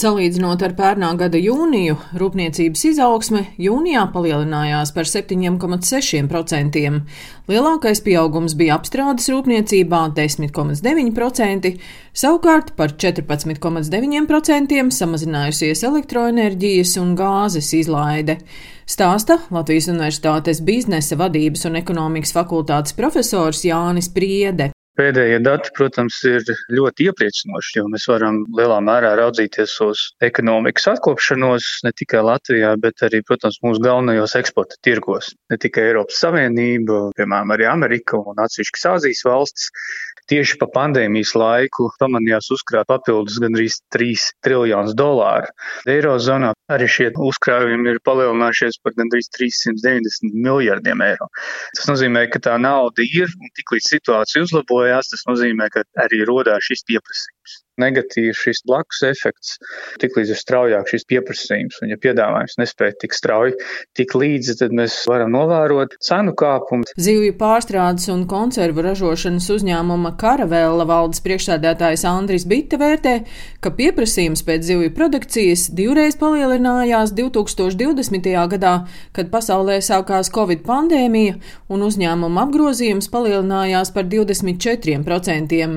Salīdzinot ar pērnā gada jūniju, rūpniecības izaugsme jūnijā palielinājās par 7,6%. Lielākais pieaugums bija apstrādes rūpniecībā - 10,9%, savukārt par 14,9% samazinājusies elektroenerģijas un gāzes izlaide. Stāsta Latvijas Universitātes biznesa vadības un ekonomikas fakultātes profesors Jānis Priede. Pēdējie dati, protams, ir ļoti iepriecinoši, jo mēs varam lielā mērā raudzīties uz ekonomikas atkopšanos ne tikai Latvijā, bet arī, protams, mūsu galvenajos eksporta tirgos. Ne tikai Eiropas Savienība, piemēram, arī Amerika un atsevišķas Āzijas valstis. Tieši pa pandēmijas laiku pamanījās uzkrāt papildus gandrīz 3 triljonus dolāru. Eirozonā arī šie uzkrājumi ir palielinājušies par gandrīz 390 miljardiem eiro. Tas nozīmē, ka tā nauda ir un tiklīdz situācija uzlabojās, tas nozīmē, ka arī rodās šis pieprasījums negatīvs šis blakus efekts, tiklīdz ir straujāk šis pieprasījums. Un, ja piedāvājums nespēja tik strauji, tik līdzi, tad mēs varam novērot cenu kāpumu. Zivju pārstrādes un konservu ražošanas uzņēmuma Karavēla valdes priekšsēdētājs Andris Bitte vērtē, ka pieprasījums pēc zivju produkcijas divreiz palielinājās 2020. gadā, kad pasaulē sākās Covid pandēmija un uzņēmuma apgrozījums palielinājās par 24%.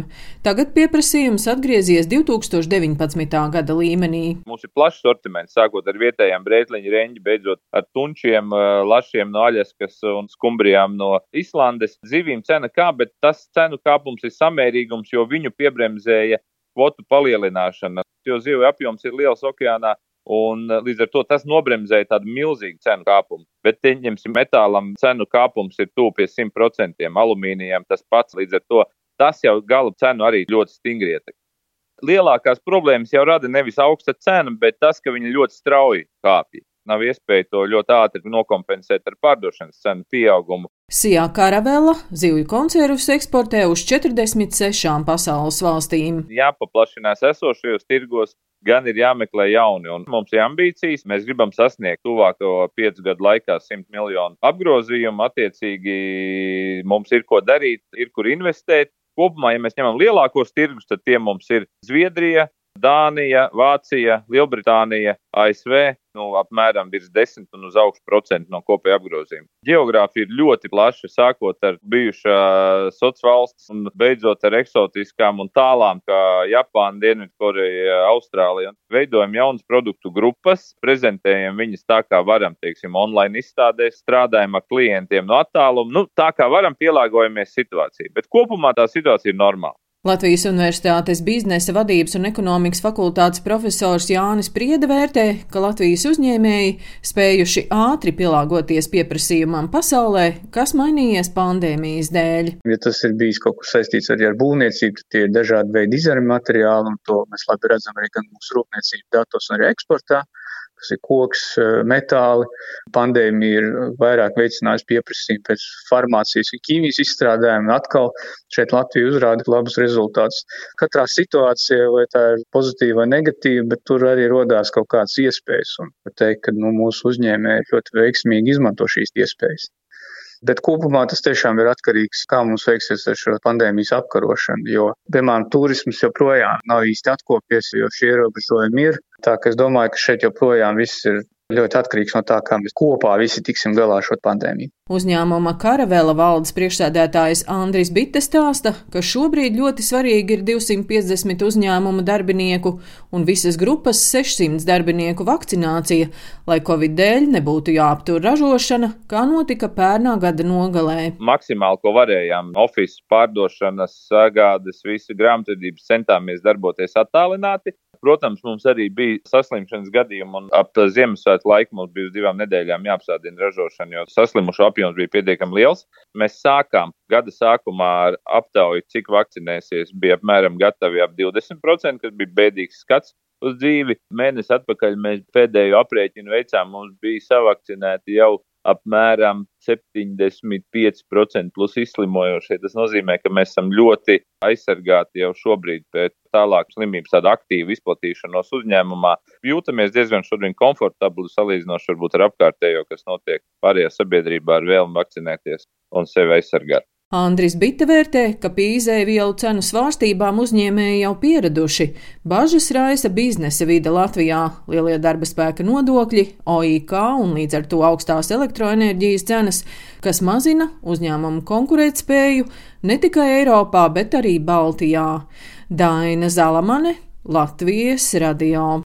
Tagad pieprasījums atgriezīsies atgriezies 2019. gada līmenī. Mums ir plašs sortiments, sākot ar vietējām brētliņu reņģi, beidzot ar tunčiem, lašiem no Aļaskas un skumbrijām no Islandes. Zivīm cena kā, bet tas cenu kāpums ir samērīgums, jo viņu piebremzēja kvotu palielināšana, jo zivju apjoms ir liels okeānā. Un līdz ar to tas nobremzēja tādu milzīgu cenu kāpumu. Bet, ņemsim, metālam cenu kāpums ir tuvu pie 100%, alumīnijam tas pats. Līdz ar to tas jau gala cenu arī ļoti stingri ietekmē lielākās problēmas jau rada nevis augsta cena, bet tas, ka viņi ļoti strauji kāpja. Nav iespēja to ļoti ātri nokompensēt ar pārdošanas cenu pieaugumu. Sijā karavela zivju konservus eksportē uz 46 pasaules valstīm. Jāpaplašinās esošajos tirgos, gan ir jāmeklē jauni. Un mums ir ambīcijas. Mēs gribam sasniegt tuvāko piecu gadu laikā 100 miljonu apgrozījumu. Attiecīgi mums ir ko darīt, ir kur investēt. Kopumā, ja mēs ņemam lielākos tirgus, tad tie mums ir Zviedrija, Dānija, Vācija, Lielbritānija, ASV, nu, apmēram virs 10 un uz augšu procentu no kopējā apgrozījuma. Geogrāfija ir ļoti plaša, sākot ar bijušā sociālās valsts un beidzot ar eksotiskām un tālām, kā Japāna, Dienvidkoreja, Austrālija. Veidojam jaunas produktu grupas, prezentējam viņas tā, kā varam, teiksim, online izstādēs, strādājam ar klientiem no attāluma, nu, tā kā varam pielāgojamies situācijai. Bet kopumā tā situācija ir normāla. Latvijas Universitātes biznesa vadības un ekonomikas fakultātes profesors Jānis Priede vērtē, ka Latvijas uzņēmēji spējuši ātri pielāgoties pieprasījumam pasaulē, kas mainījies pandēmijas dēļ. Ja tas ir bijis kaut kas saistīts arī ar būvniecību, tad tie ir dažādi veidi izarņu materiāli, un to mēs labi redzam arī gan mūsu rūpniecības datos, gan arī eksportā kas ir koks, eh, metāli. Pandēmija ir vairāk veicinājusi pieprasījumu pēc farmācijas un ķīmijas izstrādājumiem. Atkal šeit Latvija uzrāda labus rezultātus. Katrā situācijā, vai tā ir pozitīva vai negatīva, bet tur arī rodās kaut kādas iespējas. Un teikt, ka nu, mūsu uzņēmēji ļoti veiksmīgi izmanto šīs iespējas. Bet kopumā tas tiešām ir atkarīgs, kā mums veiksies ar šo pandēmijas apkarošanu. Jo, piemēram, turisms joprojām nav īsti atkopies, jo šie ierobežojumi ir. Tā ka es domāju, ka šeit joprojām viss ir ļoti atkarīgs no tā, kā mēs kopā visi tiksim galā ar šo pandēmiju. Uzņēmuma Karavela valdes priekšsēdētājs Andris Bitte stāsta, ka šobrīd ļoti svarīgi ir 250 uzņēmuma darbinieku un visas grupas 600 darbinieku vakcinācija, lai Covid dēļ nebūtu jāaptur ražošana, kā notika pērnā gada nogalē. Maksimāli, ko varējām, oficiālās pārdošanas, sagādes, visu grāmatvedības centāmies darboties attālināti. Protams, mums arī bija saslimšanas gadījumi, un ap Ziemassvētku laiku mums bija uz divām nedēļām jāapsādina ražošana, jo saslimušo apjoms bija pietiekami liels. Mēs sākām gada sākumā ar aptauju, cik vakcinēsies, bija apmēram gatavi ap 20%, kas bija bēdīgs skats uz dzīvi. Mēnesi atpakaļ mēs pēdējo aprēķinu veicām, mums bija savakcinēti jau apmēram 75% plus izslimojošie. Tas nozīmē, ka mēs esam ļoti aizsargāti jau šobrīd pēc tālākas slimības tāda aktīva izplatīšanos uzņēmumā. Jūtamies diezgan šodien komfortabli salīdzinoši varbūt ar apkārtējo, kas notiek pārējā sabiedrībā ar vēlmu vakcinēties un sevi aizsargāt. Andris Bita vērtē, ka pie izēvielu cenu svārstībām uzņēmēji jau pieraduši. Bažas raisa biznesa vide Latvijā, lielie darba spēka nodokļi, OIK un līdz ar to augstās elektroenerģijas cenas, kas mazina uzņēmumu konkurētspēju ne tikai Eiropā, bet arī Baltijā. Daina Zalamane, Latvijas radio.